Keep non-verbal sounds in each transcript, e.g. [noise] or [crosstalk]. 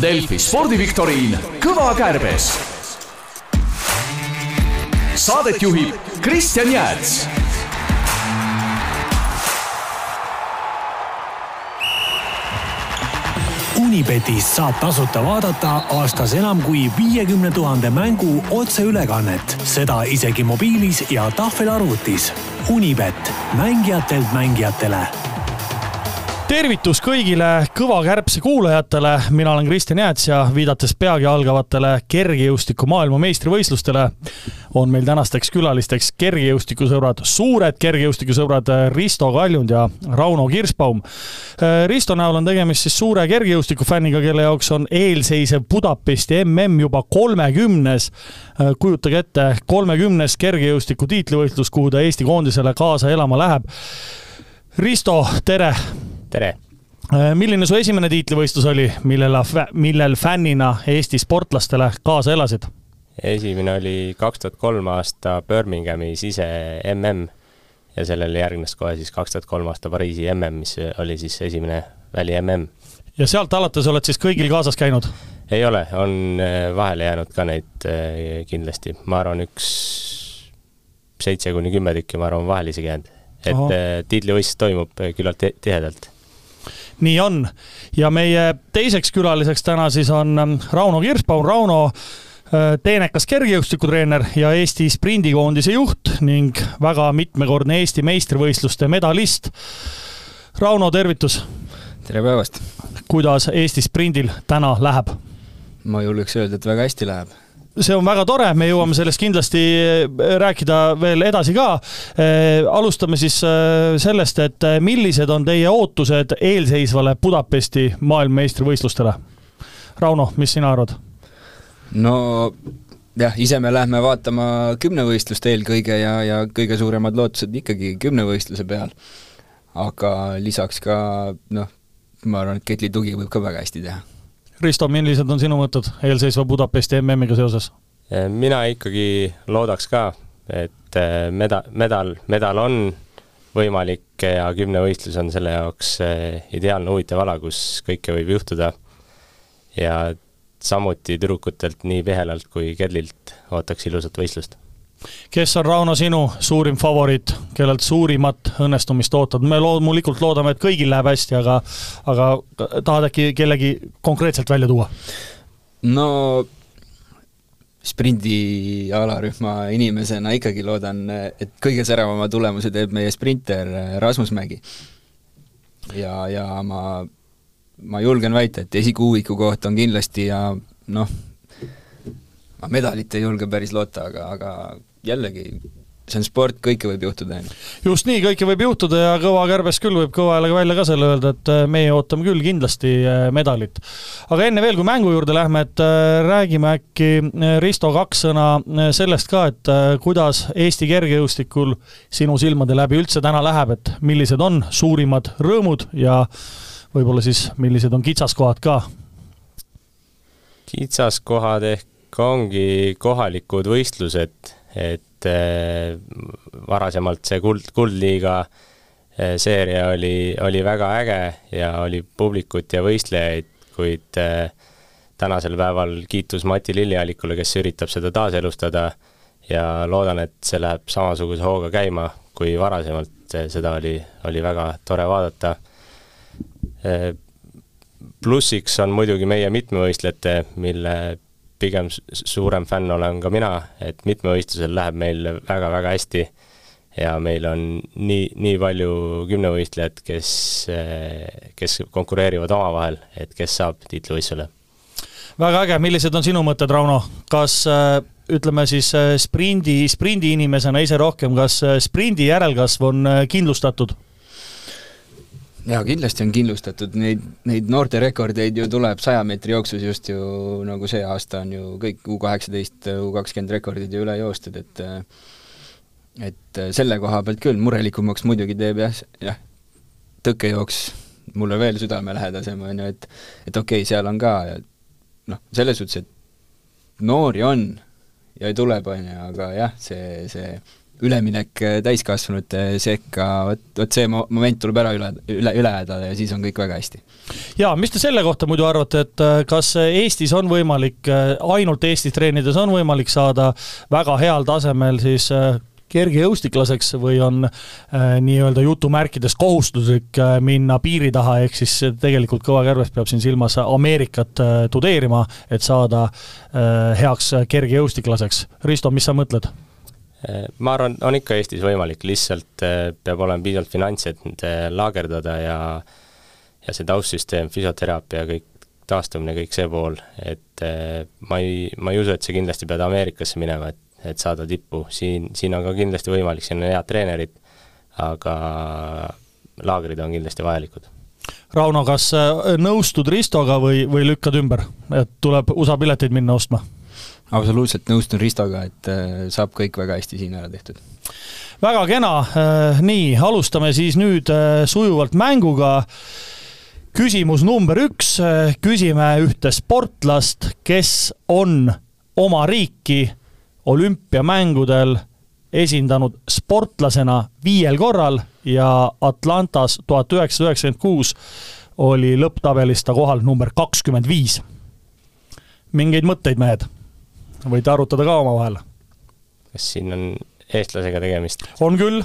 Delfi spordiviktoriin Kõva kärbes. saadet juhib Kristjan Jääts Unibetis saab tasuta vaadata aastas enam kui viiekümne tuhande mängu otseülekannet, seda isegi mobiilis ja tahvelarvutis. Unibet, mängijatelt mängijatele tervitus kõigile Kõva kärbse kuulajatele, mina olen Kristjan Jääts ja viidates peagi algavatele kergejõustiku maailmameistrivõistlustele on meil tänasteks külalisteks kergejõustikusõbrad, suured kergejõustikusõbrad Risto Kaljund ja Rauno Kirsbaum. Risto näol on tegemist siis suure kergejõustikufänniga, kelle jaoks on eelseisev Budapesti mm juba kolmekümnes. kujutage ette, kolmekümnes kergejõustiku tiitlivõistlus, kuhu ta Eesti koondisele kaasa elama läheb. Risto, tere tere! Äh, milline su esimene tiitlivõistlus oli, millel, millel fännina Eesti sportlastele kaasa elasid? esimene oli kaks tuhat kolm aasta Birminghamis ise mm ja sellele järgnes kohe siis kaks tuhat kolm aasta Pariisi mm, mis oli siis esimene väli mm. ja sealt alates oled siis kõigil kaasas käinud? ei ole, on äh, vahele jäänud ka neid äh, kindlasti, ma arvan, üks seitse kuni kümme tükki, ma arvan, vahele isegi jäänud. et tiitlivõistlus toimub küllalt tihedalt nii on. ja meie teiseks külaliseks täna siis on ähm, Rauno Kirsbaum, Rauno äh, teenekas kergejõustikutreener ja Eesti sprindikoondise juht ning väga mitmekordne Eesti meistrivõistluste medalist. Rauno, tervitus! tere päevast! kuidas Eesti sprindil täna läheb? ma julgeks öelda, et väga hästi läheb see on väga tore, me jõuame sellest kindlasti äh, rääkida veel edasi ka. Äh, alustame siis äh, sellest, et millised on teie ootused eelseisvale Budapesti maailmameistrivõistlustele? Rauno, mis sina arvad? no jah, ise me lähme vaatama kümnevõistlust eelkõige ja, ja kõige suuremad lootused ikkagi kümnevõistluse peal. aga lisaks ka noh, ma arvan, et Ketli tugi võib ka väga hästi teha Risto, millised on sinu mõtted eelseisva Budapesti MM-iga seoses? mina ikkagi loodaks ka, et eh, meda-, medal, medal on võimalik ja kümnevõistlus on selle jaoks eh, ideaalne huvitav ala, kus kõike võib juhtuda. ja samuti tüdrukutelt nii Pihelalt kui Kedlilt ootaks ilusat võistlust kes on, Rauno, sinu suurim favoriit, kellelt suurimat õnnestumist ootad? me loomulikult loodame, et kõigil läheb hästi, aga, aga tahad äkki kellegi konkreetselt välja tuua? no sprindi alarühma inimesena ikkagi loodan, et kõige säravama tulemuse teeb meie sprinter Rasmus Mägi. ja, ja ma, ma julgen väita, et esikuuiku koht on kindlasti ja noh, ma medalit ei julge päris loota, aga, aga jällegi, see on sport, kõike võib juhtuda, on ju. just nii, kõike võib juhtuda ja kõva kärbes küll võib kõva häälega välja ka selle öelda, et äh, meie ootame küll kindlasti äh, medalit. aga enne veel, kui mängu juurde lähme, et äh, räägime äkki, Risto, kaks sõna sellest ka, et kuidas Eesti kergejõustikul sinu silmade läbi üldse täna läheb, et millised on suurimad rõõmud ja võib-olla siis, millised on kitsaskohad ka? kitsaskohad ehk ongi kohalikud võistlused et äh, varasemalt see kuld, kuldliiga äh, seeria oli, oli väga äge ja oli publikut ja võistlejaid, kuid äh, tänasel päeval kiitus Mati Lilliallikule, kes üritab seda taaselustada ja loodan, et see läheb samasuguse hooga käima kui varasemalt, seda oli, oli väga tore vaadata. plussiks on muidugi meie mitmevõistlejate, mille pigem suurem fänn olen ka mina, et mitmevõistlusel läheb meil väga-väga hästi ja meil on nii, nii palju kümnevõistlejad, kes, kes konkureerivad omavahel, et kes saab tiitlivõistlusele. väga äge, millised on sinu mõtted, Rauno, kas ütleme siis sprindi, sprindi inimesena ise rohkem, kas sprindi järelkasv on kindlustatud? Jaa, kindlasti on kindlustatud, neid, neid noorterekordeid ju tuleb saja meetri jooksus just ju nagu see aasta on ju kõik U kaheksateist, U kakskümmend rekordid ju üle joostud, et et selle koha pealt küll, murelikumaks muidugi teeb jah, jah, tõkkejooks mulle veel südamelähedasem, on ju, et et okei okay,, seal on ka noh, selles suhtes, et noori on ja tuleb, on ju, aga jah, see, see üleminek äh, täiskasvanute sekka, vot, vot see mo-, moment tuleb ära üle, üle, üle elada ja siis on kõik väga hästi. jaa, mis te selle kohta muidu arvate, et äh, kas Eestis on võimalik, ainult Eestis treenides on võimalik saada väga heal tasemel siis kergejõustiklaseks või on äh, nii-öelda jutumärkides kohustuslik äh, minna piiri taha, ehk siis tegelikult Kõva Kärbes peab siin silmas Ameerikat äh, tudeerima, et saada äh, heaks kergejõustiklaseks. Risto, mis sa mõtled? Äh, ma arvan, on ikka Eestis võimalik, lihtsalt äh, peab olema piisavalt finantse, et laagerdada ja ja see taustsüsteem, füsioteraapia, kõik taastumine, kõik see pool, et ma ei, ma ei usu, et sa kindlasti pead Ameerikasse minema, et et saada tippu, siin, siin on ka kindlasti võimalik, siin on head treenerid, aga laagrid on kindlasti vajalikud. Rauno, kas äh, nõustud Ristoga või, või lükkad ümber, et tuleb USA pileteid minna ostma? Absoluutselt nõustun Ristoga, et äh, saab kõik väga hästi siin ära tehtud. väga kena, äh, nii, alustame siis nüüd sujuvalt mänguga küsimus number üks, küsime ühte sportlast, kes on oma riiki olümpiamängudel esindanud sportlasena viiel korral ja Atlantas tuhat üheksasada üheksakümmend kuus oli lõpptabelis ta kohal number kakskümmend viis. mingeid mõtteid, mehed? Võite arutada ka omavahel. kas siin on eestlasega tegemist? on küll.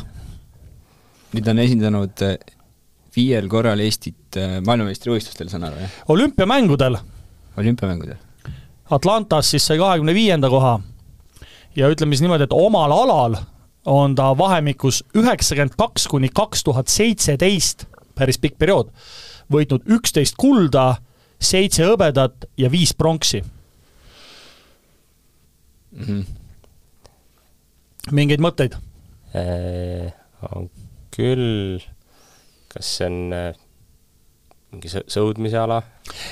nüüd on esindanud eh, viiel korral Eestit eh, maailmameistrivõistlustel, saan aru, jah? olümpiamängudel. olümpiamängudel. Atlantas siis sai kahekümne viienda koha ja ütleme siis niimoodi, et omal alal on ta vahemikus üheksakümmend kaks kuni kaks tuhat seitseteist, päris pikk periood, võitnud üksteist kulda, seitse hõbedat ja viis pronksi mm. -hmm. mingeid mõtteid äh,? on küll, kas see on äh, mingi sõudmise ala?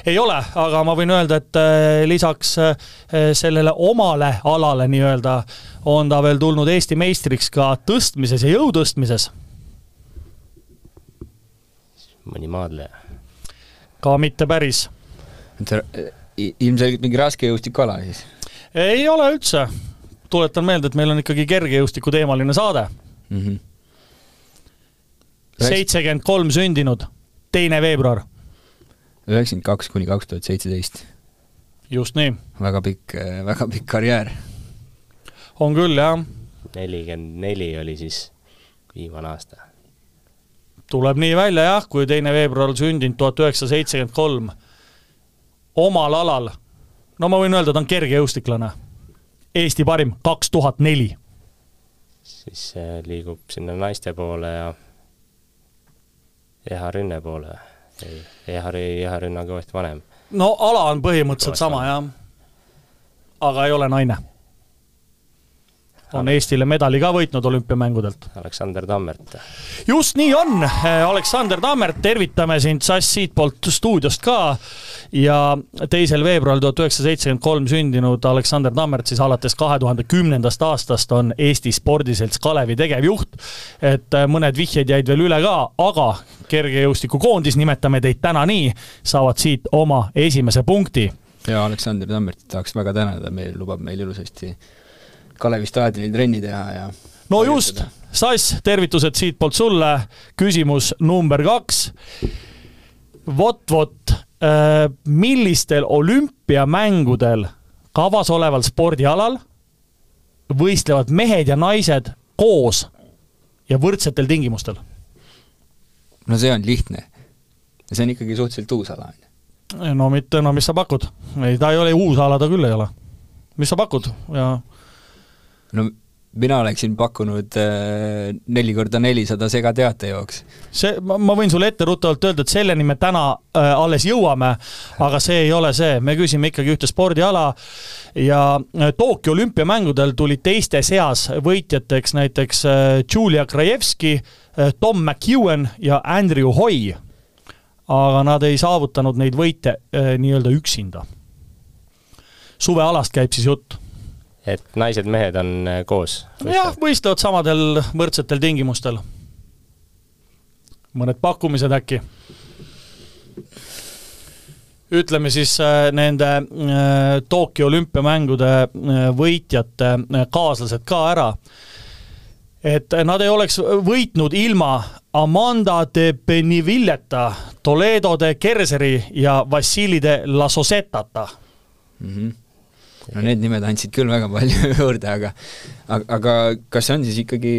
ei ole, aga ma võin öelda, et äh, lisaks sellele omale alale nii-öelda on ta veel tulnud Eesti meistriks ka tõstmises ja jõutõstmises. mõni maadleja? ka mitte päris. ilmselgelt mingi raskejõustikuala siis? Ei ole üldse. tuletan meelde, et meil on ikkagi kergejõustiku teemaline saade mm. -hmm. seitsekümmend kolm sündinud teine veebruar. üheksakümmend kaks kuni kaks tuhat seitseteist. just nii. väga pikk, väga pikk karjäär. on küll, jah. nelikümmend neli oli siis viimane aasta. tuleb nii välja jah, kui teine veebruar sündinud tuhat üheksasada seitsekümmend kolm. omal alal, no ma võin öelda, ta on kergejõustiklane. Eesti parim, kaks tuhat neli. siis liigub sinna naiste poole ja Eha Rünne poole. ei, Eha, Eha Rünne on kõvasti vanem. no ala on põhimõtteliselt kõvasti sama, jah. aga ei ole naine. On Eestile medali ka võitnud olümpiamängudelt. Aleksander Tammert. just nii on, Aleksander Tammert, tervitame sind Sass siitpoolt stuudiost ka ja teisel veebruaril tuhat üheksasada seitsekümmend kolm sündinud Aleksander Tammert siis alates kahe tuhande kümnendast aastast on Eesti spordiselts Kalevi tegevjuht. et äh, mõned vihjed jäid veel üle ka, aga kergejõustikukoondis, nimetame teid täna nii, saavad siit oma esimese punkti. ja Aleksander Tammertit tahaks väga tänada, meil lubab meil ilusasti Kalevi staadionil trenni teha ja no just, Sass, tervitused siitpoolt sulle, küsimus number kaks. vot, vot Äh, millistel olümpiamängudel kavas oleval spordialal võistlevad mehed ja naised koos ja võrdsetel tingimustel? no see on lihtne. see on ikkagi suhteliselt uus ala, on ju. no mitte, no mis sa pakud? ei, ta ei ole uus ala, ta küll ei ole. mis sa pakud ja no mina oleksin pakkunud äh, neli korda nelisada segateatejooks. see, ma võin sulle etteruttavalt öelda, et selleni me täna äh, alles jõuame, aga see ei ole see, me küsime ikkagi ühte spordiala ja äh, Tokyo olümpiamängudel tulid teiste seas võitjateks näiteks äh, Julia Krajevski Tom McEwen ja Andrew Hoy. aga nad ei saavutanud neid võite äh, nii-öelda üksinda. suvealast käib siis jutt et naised-mehed on äh, koos? jah, võistlevad samadel võrdsetel tingimustel. mõned pakkumised äkki? ütleme siis äh, nende äh, Tokyo olümpiamängude võitjate kaaslased ka ära. et nad ei oleks võitnud ilma Amanda de Benivilleta, Toledo de Kerseri ja Vassili de Lasosetata mm. -hmm no need nimed andsid küll väga palju [laughs] juurde, aga aga, aga kas see on siis ikkagi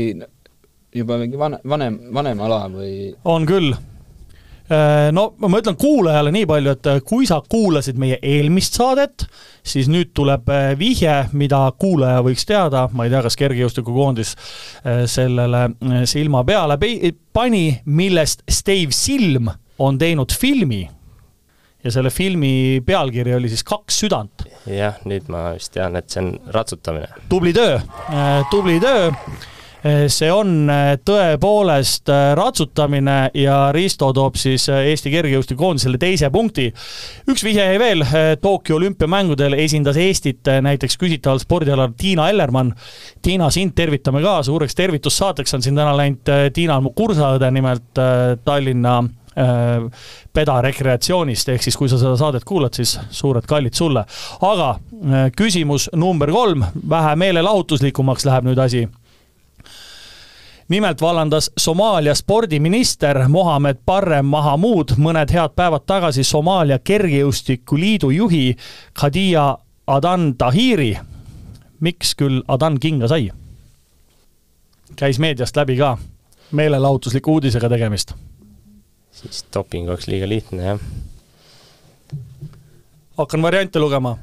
juba mingi vana, vanem, vanem ala või? on küll. Äh, no ma ütlen kuulajale nii palju, et äh, kui sa kuulasid meie eelmist saadet, siis nüüd tuleb äh, vihje, mida kuulaja võiks teada, ma ei tea, kas kergejõustikukoondis sellele silma peale pani, millest Steve Silm on teinud filmi ja selle filmi pealkiri oli siis Kaks südant. jah, nüüd ma vist tean, et see on ratsutamine. tubli töö, tubli töö see on äh, tõepoolest äh, ratsutamine ja Risto toob siis äh, Eesti kergejõustikukoondisele teise punkti. üks vihje jäi veel, Tokyo olümpiamängudel esindas Eestit näiteks küsitaval spordialal Tiina Ellermann. Tiina, sind tervitame ka, suureks tervitussaateks on siin täna läinud, Tiina on mu kursaõde nimelt Tallinna Peda rekreatsioonist, ehk siis kui sa seda saadet kuulad, siis suured kallid sulle. aga küsimus number kolm, vähe meelelahutuslikumaks läheb nüüd asi nimelt vallandas Somaalia spordiminister Mohammed Barrem Mahamud mõned head päevad tagasi Somaalia kergejõustikuliidu juhi Khadija Adan Tahiri. miks küll Adan kinga sai? käis meediast läbi ka, meelelahutusliku uudisega tegemist. Siis doping oleks liiga lihtne, jah. hakkan variante lugema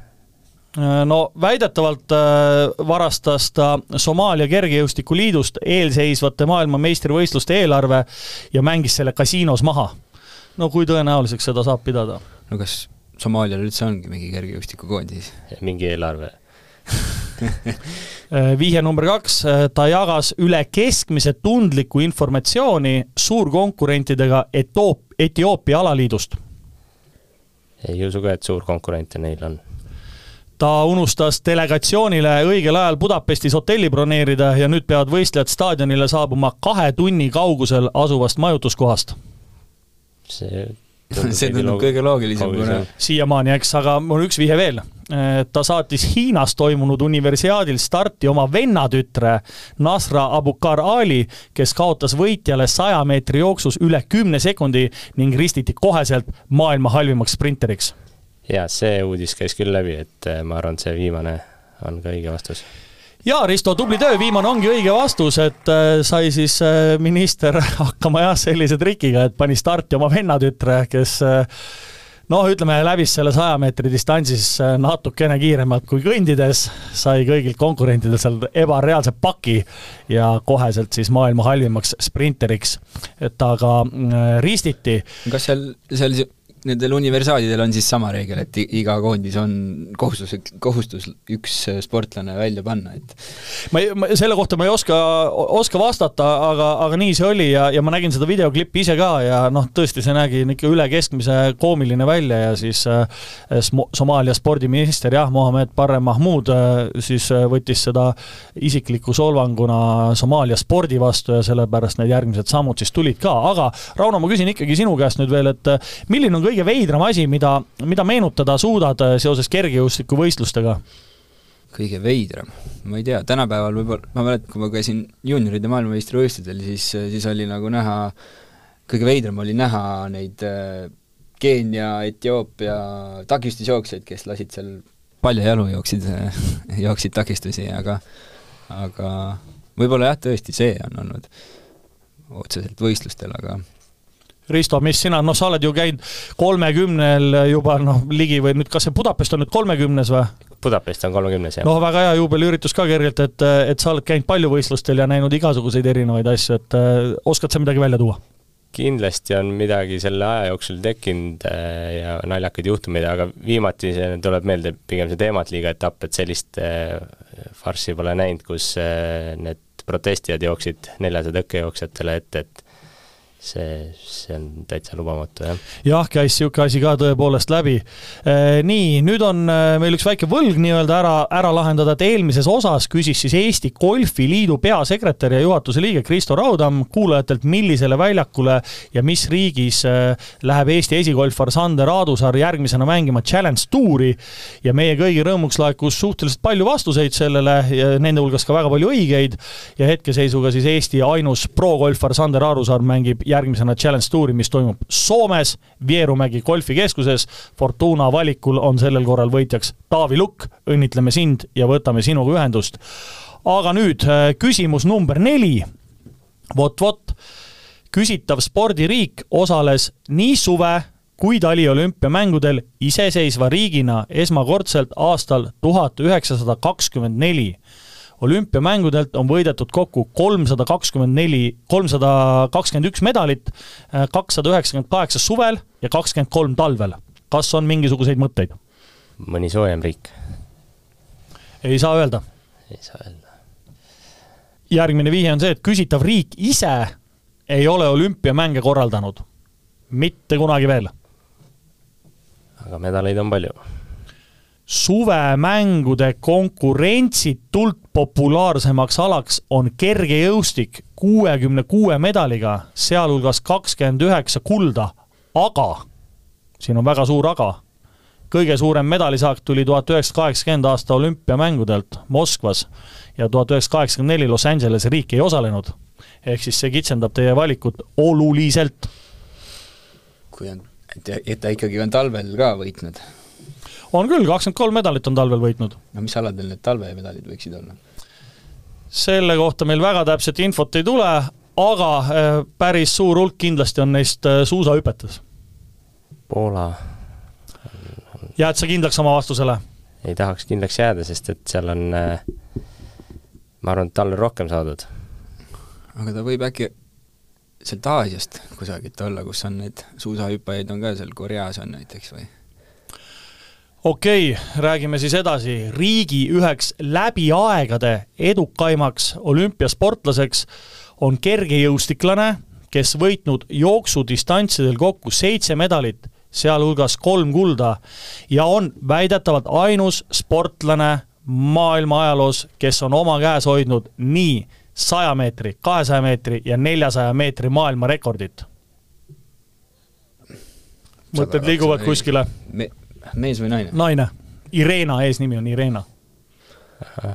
Äh, no väidetavalt äh, varastas ta Somaalia Kergejõustikuliidust eelseisvate maailmameistrivõistluste eelarve ja mängis selle kasiinos maha. no kui tõenäoliseks seda saab pidada? no kas Somaalial üldse ongi mingi kergejõustikukoondis? mingi eelarve [laughs] vihje number kaks, ta jagas üle keskmise tundlikku informatsiooni suurkonkurentidega Etoop-, Etioopia alaliidust. ei usu ka, et suurkonkurente neil on ta unustas delegatsioonile õigel ajal Budapestis hotelli broneerida ja nüüd peavad võistlejad staadionile saabuma kahe tunni kaugusel asuvast majutuskohast. see [laughs] see tundub kõige loogilisem, siiamaani, eks, aga mul üks vihje veel. Ta saatis Hiinas toimunud universiaadil starti oma vennatütre Nasra Abukar Ali, kes kaotas võitjale saja meetri jooksus üle kümne sekundi ning ristiti koheselt maailma halvimaks sprinteriks jaa, see uudis käis küll läbi, et äh, ma arvan, et see viimane on ka õige vastus. jaa, Risto, tubli töö, viimane ongi õige vastus, et äh, sai siis minister [laughs] hakkama jah, sellise trikiga, et pani starti oma vennatütre, kes noh, ütleme läbis selle saja meetri distantsis äh, natukene kiiremalt kui kõndides, sai kõigilt konkurentidelt seal ebareaalse paki ja koheselt siis maailma halvimaks sprinteriks. et ta ka äh, ristiti. kas seal, seal nendel universaalidel on siis sama reegel, et iga koondis on kohustuslik, kohustus üks sportlane välja panna, et ma ei, ma selle kohta ma ei oska, oska vastata, aga, aga nii see oli ja, ja ma nägin seda videoklippi ise ka ja noh, tõesti, see nägi ikka üle keskmise koomiline välja ja siis äh, Somaalia spordiminister jah, Mohammed Barre Mahmoud äh, siis äh, võttis seda isikliku solvanguna Somaalia spordi vastu ja sellepärast need järgmised sammud siis tulid ka, aga Rauno, ma küsin ikkagi sinu käest nüüd veel, et äh, milline on kõige kõige veidram asi, mida, mida meenutada suudad äh, seoses kergejõustikuvõistlustega? kõige veidram, ma ei tea, tänapäeval võib-olla, ma mäletan, kui ma käisin juunioride maailmameistrivõistlustel, siis, siis oli nagu näha, kõige veidram oli näha neid äh, Keenia, Etioopia takistusjooksjaid, kes lasid seal paljajalu, jooksid [laughs] jooksid takistusi, aga aga võib-olla jah, tõesti see on olnud otseselt võistlustel, aga Risto, mis sina, noh, sa oled ju käinud kolmekümnel juba noh, ligi või nüüd, kas see Budapest on nüüd kolmekümnes või? Budapest on kolmekümnes, jah. noh, väga hea juubeliüritus ka kergelt, et, et sa oled käinud palju võistlustel ja näinud igasuguseid erinevaid asju, et äh, oskad sa midagi välja tuua? kindlasti on midagi selle aja jooksul tekkinud äh, ja naljakaid juhtumeid, aga viimati tuleb meelde pigem see Teematliiga etapp, et sellist äh, farssi pole näinud, kus need protestijad jooksid neljasaja tõkkejooksjatele ette, et see, see on täitsa lubamatu, jah. jah, käis niisugune asi ka tõepoolest läbi. Äh, nii, nüüd on äh, meil üks väike võlg nii-öelda ära, ära lahendada, et eelmises osas küsis siis Eesti Golfiliidu peasekretär ja juhatuse liige Kristo Raudam kuulajatelt, millisele väljakule ja mis riigis äh, läheb Eesti esigolfar Sander Aadusaar järgmisena mängima Challenge Touri ja meie kõigi rõõmuks laekus suhteliselt palju vastuseid sellele, nende hulgas ka väga palju õigeid ja hetkeseisuga siis Eesti ainus pro-golfar Sander Aadusaar mängib järgmisena Challenge Touri, mis toimub Soomes, Vierumägi golfikeskuses. Fortuna valikul on sellel korral võitjaks Taavi Lukk, õnnitleme sind ja võtame sinuga ühendust. aga nüüd äh, küsimus number neli. vot-vot, küsitav spordiriik osales nii suve kui taliolümpiamängudel iseseisva riigina esmakordselt aastal tuhat üheksasada kakskümmend neli olümpiamängudelt on võidetud kokku kolmsada kakskümmend neli, kolmsada kakskümmend üks medalit, kakssada üheksakümmend kaheksa suvel ja kakskümmend kolm talvel. kas on mingisuguseid mõtteid? mõni soojem riik? ei saa öelda. ei saa öelda. järgmine vihje on see, et küsitav riik ise ei ole olümpiamänge korraldanud. mitte kunagi veel. aga medaleid on palju suvemängude konkurentsitult populaarsemaks alaks on kergejõustik kuuekümne kuue medaliga, sealhulgas kakskümmend üheksa kulda, aga, siin on väga suur aga, kõige suurem medalisaak tuli tuhat üheksasada kaheksakümmend aasta olümpiamängudelt Moskvas ja tuhat üheksasada kaheksakümmend neli Los Angelesi riik ei osalenud. ehk siis see kitsendab teie valikut oluliselt. kui on, et, et ta ikkagi on talvel ka võitnud on küll, kakskümmend kolm medalit on talvel võitnud. no mis aladel need talvemedalid võiksid olla? selle kohta meil väga täpset infot ei tule, aga äh, päris suur hulk kindlasti on neist äh, suusahüpetes. Poola. jääd sa kindlaks oma vastusele? ei tahaks kindlaks jääda, sest et seal on, äh, ma arvan, et tal on rohkem saadud. aga ta võib äkki sealt Aasiast kusagilt olla, kus on neid suusahüppajaid on ka seal Koreas on näiteks või? Okei okay,, räägime siis edasi, riigi üheks läbi aegade edukaimaks olümpiasportlaseks on kergejõustiklane, kes võitnud jooksudistantsidel kokku seitse medalit, sealhulgas kolm kulda ja on väidetavalt ainus sportlane maailma ajaloos, kes on oma käes hoidnud nii saja meetri, kahesaja meetri ja neljasaja meetri maailmarekordit. mõtted liiguvad kuskile? Mees või naine? naine. Irena, eesnimi on Irena.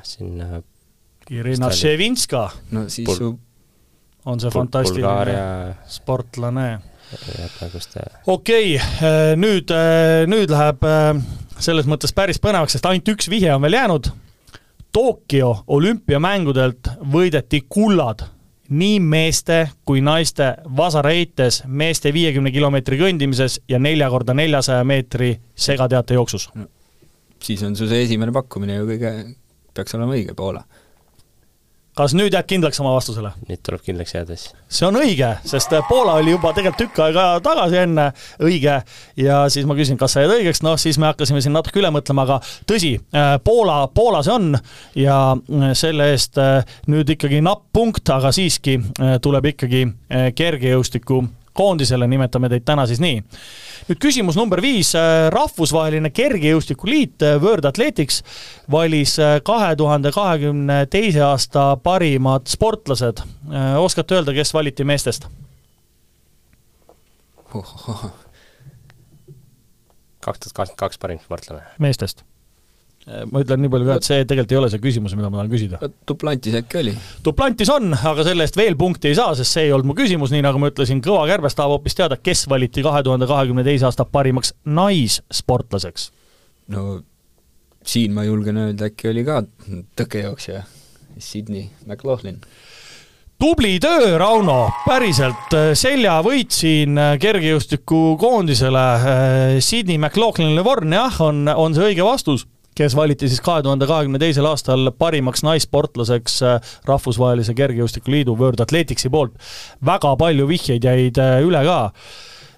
siin Irena Ševinska. no siis su on see fantastiline Bulgaaria... sportlane. okei okay,, äh, nüüd, äh, nüüd läheb äh, selles mõttes päris põnevaks, sest ainult üks vihje on veel jäänud. Tokyo olümpiamängudelt võideti kullad nii meeste kui naiste vasareites, meeste viiekümne kilomeetri kõndimises ja nelja korda neljasaja meetri segateate jooksus no,. siis on su see esimene pakkumine ju kõige, peaks olema õige, Poola kas nüüd jääd kindlaks oma vastusele? nüüd tuleb kindlaks jääda siis. see on õige, sest Poola oli juba tegelikult tükk aega tagasi enne õige ja siis ma küsin, kas sa jääd õigeks, noh siis me hakkasime siin natuke üle mõtlema, aga tõsi, äh, Poola, Poola see on ja äh, selle eest äh, nüüd ikkagi napp punkt, aga siiski tuleb ikkagi kergejõustiku koondisele, nimetame teid täna siis nii nüüd küsimus number viis, äh, rahvusvaheline kergejõustikuliit äh, World Athletics valis äh, kahe tuhande kahekümne teise aasta parimad sportlased. oskate öelda, kes valiti meestest? kaks tuhat kakskümmend kaks parim sportlane. meestest ma ütlen nii palju ka, et see tegelikult ei ole see küsimus, mida ma tahan küsida. Duplantis äkki oli? Duplantis on, aga selle eest veel punkti ei saa, sest see ei olnud mu küsimus, nii nagu ma ütlesin, Kõva Kärbes tahab hoopis teada, kes valiti kahe tuhande kahekümne teise aasta parimaks naissportlaseks. no siin ma julgen öelda, äkki oli ka tõkejooksja Sydney McLaughlin tubli töö, Rauno, päriselt, seljavõit siin kergejõustikukoondisele, Sydney McLaughlin Levorn, jah, on, on see õige vastus kes valiti siis kahe tuhande kahekümne teisel aastal parimaks naissportlaseks äh, Rahvusvahelise Kergejõustikuliidu World Athleticsi poolt. väga palju vihjeid jäid äh, üle ka.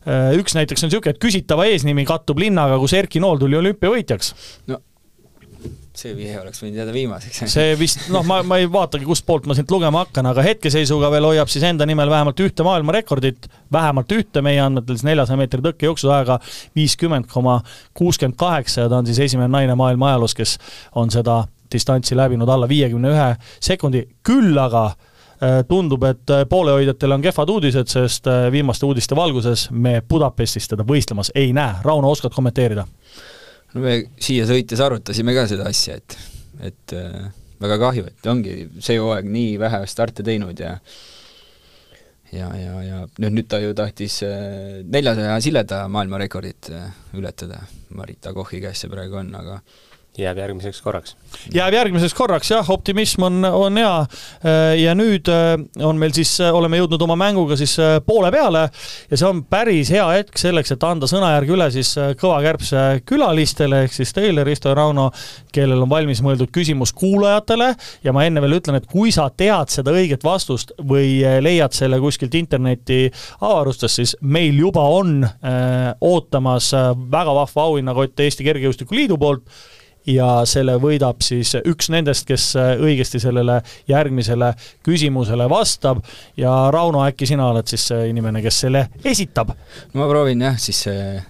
Äh, üks näiteks on niisugune, et küsitava eesnimi kattub linnaga, kus Erki Nool tuli olümpiavõitjaks. no see vihje oleks võinud jääda viimaseks. see vist, noh, ma, ma ei vaatagi, kustpoolt ma siit lugema hakkan, aga hetkeseisuga veel hoiab siis enda nimel vähemalt ühte maailmarekordit, vähemalt ühte meie andmetel siis neljasaja meetri tõkkejooksuaega viiskümmend koma kuuskümmend kaheksa ja ta on siis esimene naine maailma ajaloos, kes on seda distantsi läbinud alla viiekümne ühe sekundi, küll aga äh, tundub, et äh, poolehoidjatel on kehvad uudised, sest äh, viimaste uudiste valguses me Budapestis teda võistlemas ei näe. Rauno, oskad kommenteerida? No me siia sõites arutasime ka seda asja, et, et äh, väga kahju, et ongi see hooaeg nii vähe starte teinud ja ja, ja, ja nüüd, nüüd ta ju tahtis äh, neljasaja sileda maailmarekordit äh, ületada, Marita Kochi käes see praegu on, aga jääb järgmiseks korraks. jääb järgmiseks korraks jah, optimism on, on hea. Äh, ja nüüd äh, on meil siis, äh, oleme jõudnud oma mänguga siis poole peale ja see on päris hea hetk selleks, et anda sõnajärg üle siis Kõva Kärbse külalistele ehk siis teile, Risto ja Rauno, kellel on valmis mõeldud küsimus kuulajatele ja ma enne veel ütlen, et kui sa tead seda õiget vastust või leiad selle kuskilt interneti avarustest, siis meil juba on äh, ootamas väga vahva auhinnakott Eesti Kergejõustiku Liidu poolt ja selle võidab siis üks nendest, kes äh, õigesti sellele järgmisele küsimusele vastab ja Rauno, äkki sina oled siis see inimene, kes selle esitab? ma proovin jah, siis äh,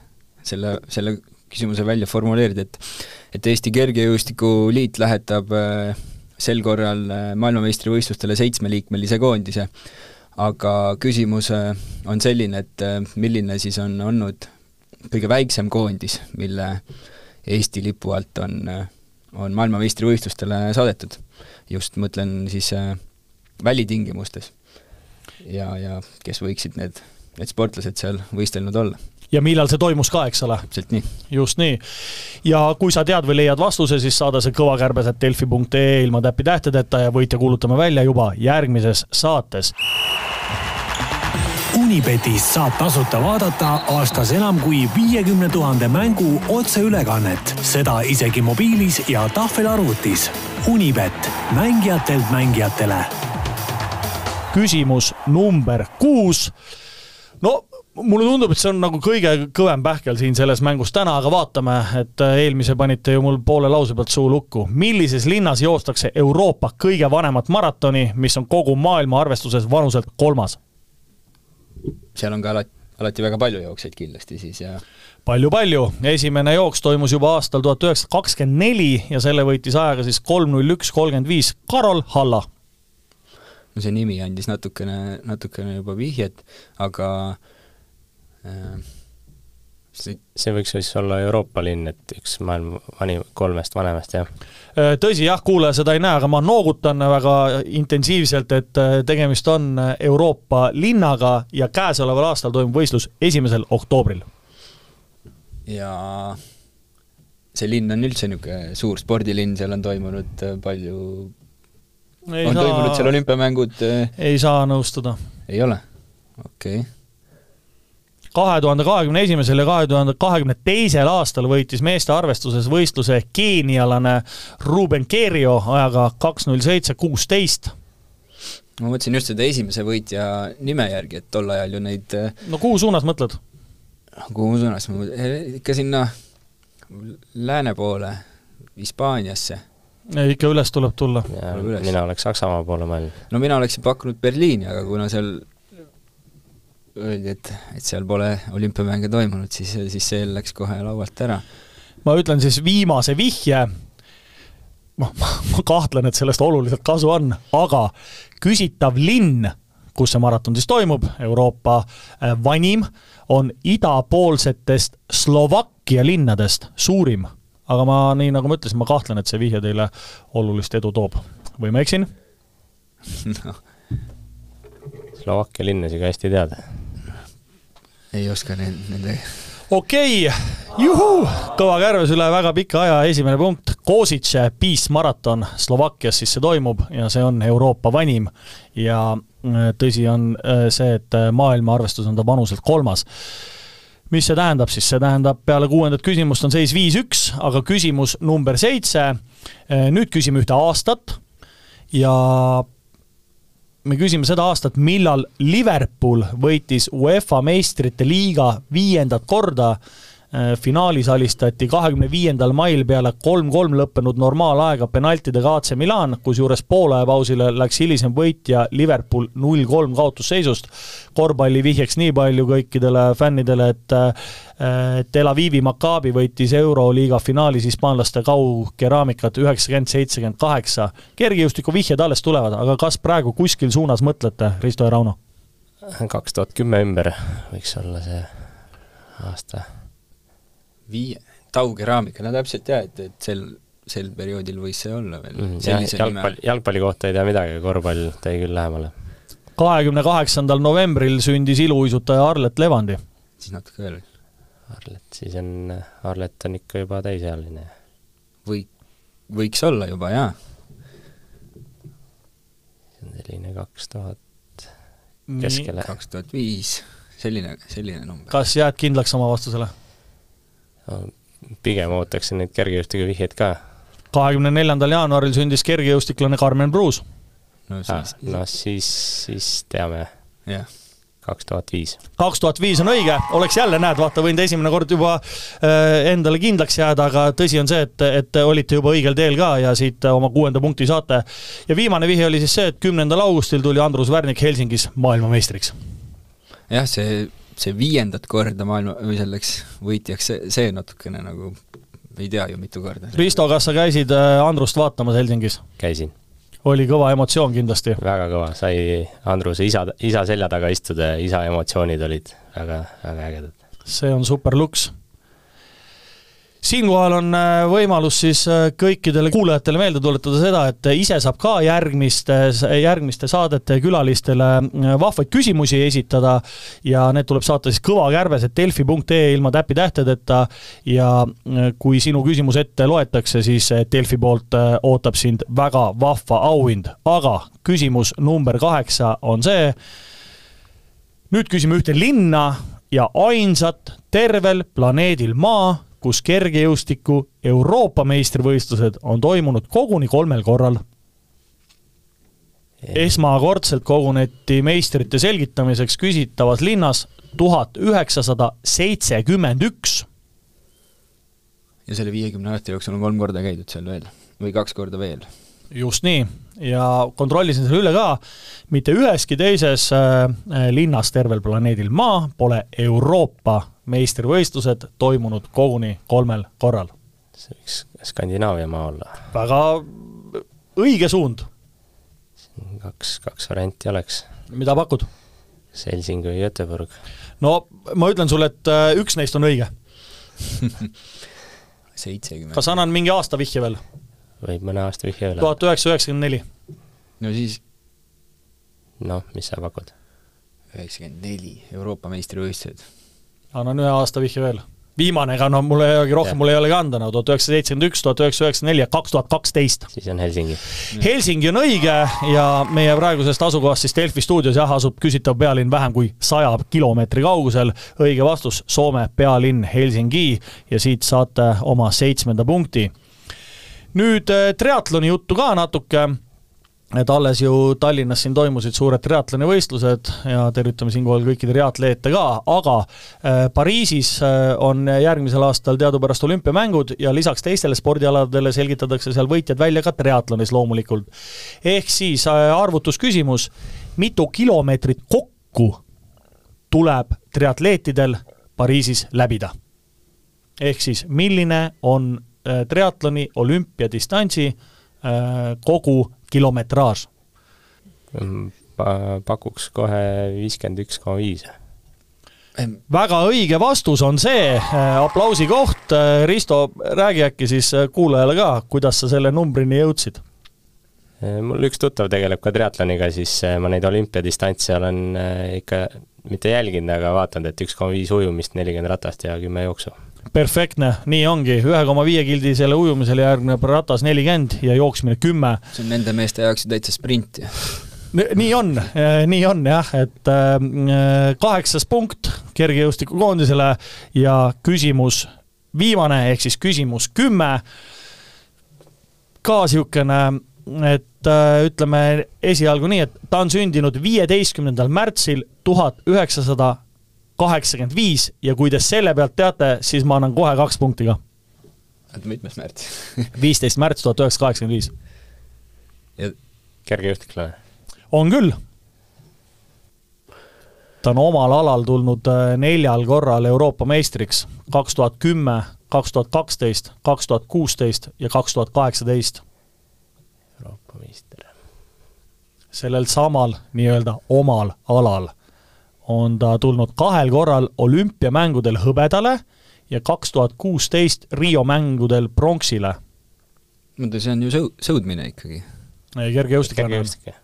selle, selle küsimuse välja formuleerida, et et Eesti Kergejõustikuliit lähetab äh, sel korral maailmameistrivõistlustele seitsmeliikmelise koondise, aga küsimus on selline, et milline siis on olnud kõige väiksem koondis, mille äh, Eesti lipu alt on, on maailmameistrivõistlustele saadetud. just mõtlen siis äh, välitingimustes. ja, ja kes võiksid need, need sportlased seal võistelnud olla ja millal see toimus ka, eks ole? täpselt nii. just nii. ja kui sa tead või leiad vastuse, siis saada see kõvakärbes.delfi.ee ilma täppitähtedeta ja võitja kuulutame välja juba järgmises saates Unibetis saab tasuta vaadata aastas enam kui viiekümne tuhande mängu otseülekannet, seda isegi mobiilis ja tahvelarvutis. Unibet, mängijatelt mängijatele. küsimus number kuus. no mulle tundub, et see on nagu kõige kõvem pähkel siin selles mängus täna, aga vaatame, et eelmise panite ju mul poole lause pealt suu lukku. millises linnas joostakse Euroopa kõige vanemat maratoni, mis on kogu maailma arvestuses vanuselt kolmas? Seal on ka alati, alati väga palju jooksjaid kindlasti siis ja palju-palju, esimene jooks toimus juba aastal tuhat üheksasada kakskümmend neli ja selle võitis ajaga siis kolm null üks kolmkümmend viis Karol Halla. no see nimi andis natukene, natukene juba vihjet, aga äh, see, see võiks siis olla Euroopa linn, et üks maailma vanim, kolmest vanemast, jah? Äh, tõsi, jah, kuulaja seda ei näe, aga ma noogutan väga intensiivselt, et äh, tegemist on Euroopa linnaga ja käesoleval aastal toimub võistlus esimesel oktoobril. ja see linn on üldse niisugune suur spordilinn, seal on toimunud äh, palju ei on saa, toimunud seal olümpiamängud? ei saa nõustuda. ei ole? okei okay kahe tuhande kahekümne esimesel ja kahe tuhande kahekümne teisel aastal võitis meeste arvestuses võistluse keenialane Ruben Kerio ajaga kaks null seitse kuusteist ma mõtlesin just seda esimese võitja nime järgi, et tol ajal ju neid äh, no kuhu suunas mõtled? kuhu suunas, ikka sinna lääne poole, Hispaaniasse. ikka üles tuleb tulla. mina oleks Saksamaa poole mõelnud. no mina oleksin pakkunud Berliini, aga kuna seal öeldi, et, et seal pole olümpiamänge toimunud, siis, siis see läks kohe laualt ära. ma ütlen siis viimase vihje, noh, ma kahtlen, et sellest oluliselt kasu on, aga küsitav linn, kus see maraton siis toimub, Euroopa äh, vanim, on idapoolsetest Slovakkia linnadest suurim. aga ma, nii nagu ma ütlesin, ma kahtlen, et see vihje teile olulist edu toob. või ma eksin [laughs] no.? Slovakkia linnasid ka hästi teada ei oska nende okei okay., juhuu, kõva kärbes üle väga pika aja, esimene punkt, Kosice Peace maraton Slovakkias siis see toimub ja see on Euroopa vanim. ja äh, tõsi on äh, see, et äh, maailma arvestus on ta vanuselt kolmas. mis see tähendab siis, see tähendab peale kuuendat küsimust on seis viis-üks, aga küsimus number seitse, nüüd küsime ühte aastat ja me küsime seda aastat, millal Liverpool võitis UEFA meistrite liiga viiendat korda finaalis alistati kahekümne viiendal mail peale kolm-kolm lõppenud normaalaega penaltidega AC Milan, kusjuures poolajapausile läks hilisem võit ja Liverpool null-kolm kaotusseisust. korvpalli vihjeks nii palju kõikidele fännidele, et äh, Tel Avivi Maccabi võitis Euroliiga finaalis hispaanlaste kaugkeraamikat üheksakümmend, seitsekümmend kaheksa. kergejõustiku vihjed alles tulevad, aga kas praegu kuskil suunas mõtlete, Risto ja Rauno? kaks tuhat kümme ümber võiks olla see aasta viie, taukeraamika, no täpselt jaa, et, et sel, sel perioodil võis see olla veel mm,. jah, jalgpalli, jalgpalli kohta ei tea midagi, korvpall tõi küll lähemale. kahekümne kaheksandal novembril sündis iluuisutaja Arlet Levandi. siis natuke veel. Arlet, siis on, Arlet on ikka juba täisealine. või, võiks olla juba, jaa. see on selline kaks tuhat keskele. kaks tuhat viis, selline, selline number. kas jääd kindlaks oma vastusele? Pigem ootaksin neid kergejõustiku vihjeid ka. kahekümne neljandal jaanuaril sündis kergejõustiklane Karmen Pruus. no siis, no siis, siis teame. jah kaks tuhat viis. kaks tuhat viis on õige, oleks jälle, näed, vaata, võinud esimene kord juba äh, endale kindlaks jääda, aga tõsi on see, et, et olite juba õigel teel ka ja siit oma kuuenda punkti saate. ja viimane vihje oli siis see, et kümnendal augustil tuli Andrus Värnik Helsingis maailmameistriks. jah, see see viiendat korda maailma või selleks võitjaks, see, see natukene nagu ei tea ju mitu korda. Risto, kas sa käisid äh, Andrust vaatamas Helsingis? käisin. oli kõva emotsioon kindlasti? väga kõva, sai Andruse isa, isa selja taga istuda ja isa emotsioonid olid väga, väga ägedad. see on super luks siinkohal on äh, võimalus siis äh, kõikidele kuulajatele meelde tuletada seda, et ise saab ka järgmiste, järgmiste saadete külalistele äh, vahvaid küsimusi esitada. Ja need tuleb saata siis kõvakärbes, et delfi.ee ilma täpitähtedeta ja kui sinu küsimus ette loetakse, siis Delfi poolt ootab sind väga vahva auhind, aga küsimus number kaheksa on see, nüüd küsime ühte linna ja ainsat tervel planeedil Maa kus kergejõustiku Euroopa meistrivõistlused on toimunud koguni kolmel korral. esmakordselt koguneti meistrite selgitamiseks küsitavas linnas tuhat üheksasada seitsekümmend üks. ja selle viiekümne aasta jooksul on kolm korda käidud seal veel või kaks korda veel? just nii, ja kontrollisin selle üle ka, mitte üheski teises äh, linnas tervel planeedil Maa pole Euroopa meistrivõistlused toimunud koguni kolmel korral. see võiks Skandinaavia maa olla. väga õige suund. kaks, kaks varianti oleks. mida pakud? kas Helsingi või Göteborg? no ma ütlen sulle, et äh, üks neist on õige [laughs] seitsekümmend. kas annan mingi aasta vihje veel? Võib mõne aasta vihje üle. tuhat üheksasada üheksakümmend neli. no siis noh, mis sa pakud? üheksakümmend neli, Euroopa meistrivõistlused. annan ühe aasta vihje veel. viimane, ega noh, mul ei olegi rohkem, mul ei olegi anda, no tuhat üheksasada seitsekümmend üks, tuhat üheksasada üheksakümmend neli ja kaks tuhat kaksteist. siis on Helsingi. Helsingi on õige ja meie praegusest asukohast siis Delfi stuudios jah, asub küsitav pealinn vähem kui saja kilomeetri kaugusel. õige vastus, Soome pealinn Helsingi ja siit saate oma seitsmenda punkti nüüd äh, triatloni juttu ka natuke et alles ju Tallinnas siin toimusid suured triatloni võistlused ja tervitame siinkohal kõiki triatleete ka, aga äh, Pariisis äh, on järgmisel aastal teadupärast olümpiamängud ja lisaks teistele spordialadele selgitatakse seal võitjad välja ka triatlonis loomulikult. ehk siis arvutusküsimus, mitu kilomeetrit kokku tuleb triatleetidel Pariisis läbida? ehk siis milline on Äh, triatloni olümpiadistantsi äh, kogu kilometraaž? Pakuks kohe viiskümmend üks koma viis väga õige vastus on see, äh, aplausi koht, Risto, räägi äkki siis kuulajale ka, kuidas sa selle numbrini jõudsid? mul üks tuttav tegeleb ka triatloniga, siis ma neid olümpiadistantse olen ikka mitte jälginud, aga vaadanud, et üks koma viis ujumist, nelikümmend ratast ja kümme jooksu perfektne, nii ongi, ühe koma viie gildisele ujumisele järgneb ratas nelikümmend ja jooksmine kümme. see on nende meeste jaoks ju täitsa sprint ju. Nii on, eh, nii on jah, et äh, kaheksas punkt kergejõustikukoondisele ja küsimus viimane ehk siis küsimus kümme. ka niisugune, et äh, ütleme esialgu nii, et ta on sündinud viieteistkümnendal märtsil tuhat üheksasada kaheksakümmend viis ja kui te selle pealt teate, siis ma annan kohe kaks punkti ka. oota, mitmes märts? [laughs] viisteist märts tuhat üheksasada kaheksakümmend viis. ja kergejõustiklane? on küll. ta on omal alal tulnud äh, neljal korral Euroopa meistriks, kaks tuhat kümme, kaks tuhat kaksteist, kaks tuhat kuusteist ja kaks tuhat kaheksateist. Euroopa meister. sellel samal nii-öelda omal alal on ta tulnud kahel korral olümpiamängudel hõbedale ja kaks tuhat kuusteist Rio mängudel pronksile. oota, see on ju sõu-, sõudmine ikkagi? ei, kergejõustiklane. kergejõustik, jah.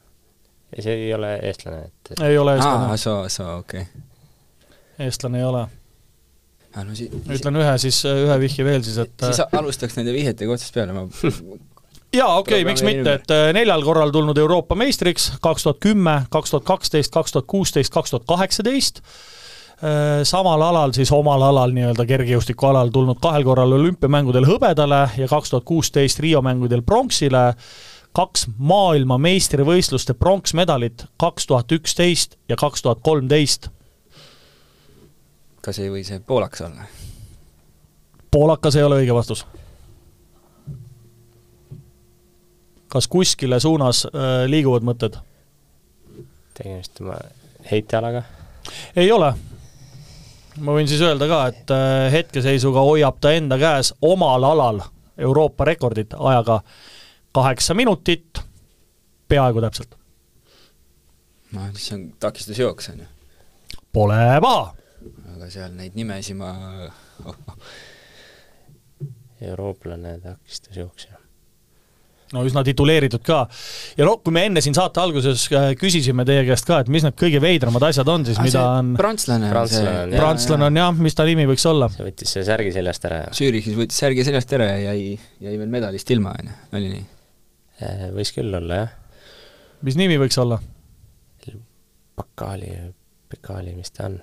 ja see ei ole eestlane, et ei ole eestlane. aa, soo, soo, okei okay.. eestlane ei ole. No, si ütlen ühe siis, ühe vihje veel siis, et siis alustaks nende vihjetega otsast peale, ma jaa, okei okay,, miks mitte, et äh, neljal korral tulnud Euroopa meistriks, kaks tuhat kümme, kaks tuhat kaksteist, kaks tuhat kuusteist, kaks tuhat kaheksateist, äh, samal alal siis omal alal, nii-öelda kergejõustiku alal tulnud kahel korral olümpiamängudel hõbedale ja kaks tuhat kuusteist Riio mängudel pronksile, kaks maailmameistrivõistluste pronksmedalit kaks tuhat üksteist ja kaks tuhat kolmteist. kas ei või see poolakas olla? poolakas ei ole õige vastus kas kuskile suunas äh, liiguvad mõtted? tegemist oma heitealaga? ei ole. ma võin siis öelda ka, et äh, hetkeseisuga hoiab ta enda käes omal alal Euroopa rekordit ajaga kaheksa minutit, peaaegu täpselt. no mis on takistusjooks, on ju? Pole paha. aga seal neid nimesid ma oh. eurooplane takistusjooksja no üsna tituleeritud ka. ja no kui me enne siin saate alguses äh, küsisime teie käest ka, et mis need kõige veidramad asjad on siis, mida on prantslane on see. prantslane on jah, mis ta nimi võiks olla? see võttis selle särgi seljast ära. Zürichis võttis särgi seljast ära ja jäi, jäi veel medalist ilma, on ju, oli nii? Äh, võis küll olla, jah. mis nimi võiks olla? Bakali, Bekali, mis ta on?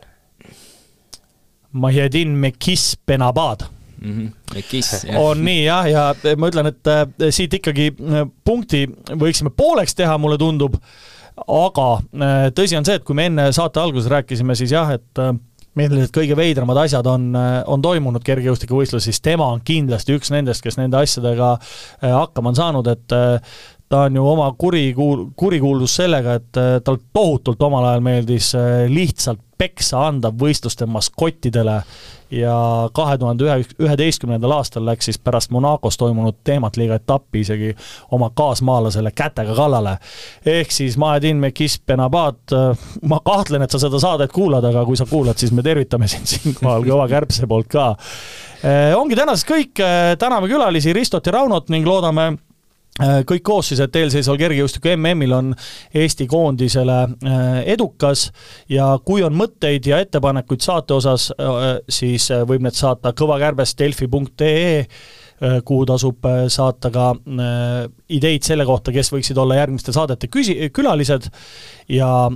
Mahjedin Mekis Benabad mm. -hmm. Kiss, [laughs] jah. on nii jah, ja ma ütlen, et äh, siit ikkagi äh, punkti võiksime pooleks teha, mulle tundub, aga äh, tõsi on see, et kui me enne saate alguses rääkisime, siis jah, et millised kõige veidramad asjad on, on toimunud kergejõustikuvõistluses, siis tema on kindlasti üks nendest, kes nende asjadega hakkama on saanud, et ta on ju oma kurikuul-, kurikuuldus sellega, et tal tohutult omal ajal meeldis lihtsalt peksa anda võistluste maskottidele ja kahe tuhande ühe, üheteistkümnendal aastal läks siis pärast Monacos toimunud teemat liiga etappi isegi oma kaasmaalasele kätega kallale. ehk siis Maedin Mekis Benabat, ma kahtlen, et sa seda saadet kuulad, aga kui sa kuulad, siis me tervitame sind siinkohal kõva kärbse poolt ka. Eh, ongi tänaseks kõik, eh, täname külalisi Ristot ja Raunot ning loodame Äh, kõik koos siis, et eelseisval kergejõustiku MM-il on Eesti koondisele äh, edukas ja kui on mõtteid ja ettepanekuid saate osas, äh, siis võib need saata kõvakärbes delfi.ee kuhu tasub saata ka ideid selle kohta, kes võiksid olla järgmiste saadete küsi-, külalised ja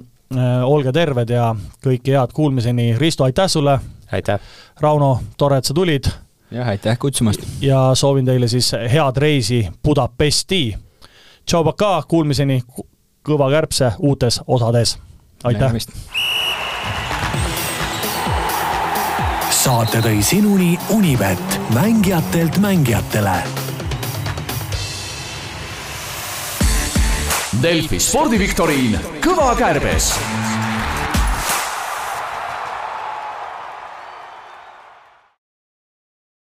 olge terved ja kõike head, kuulmiseni, Risto, aitäh sulle! aitäh! Rauno, tore, et sa tulid! Jah, aitäh kutsumast! ja soovin teile siis head reisi Budapesti. tšau, pakaa, kuulmiseni Kõva kärbse uutes osades. aitäh! saate tõi sinuni Unibet, mängijatelt mängijatele. Delfi spordiviktoriin Kõva kärbes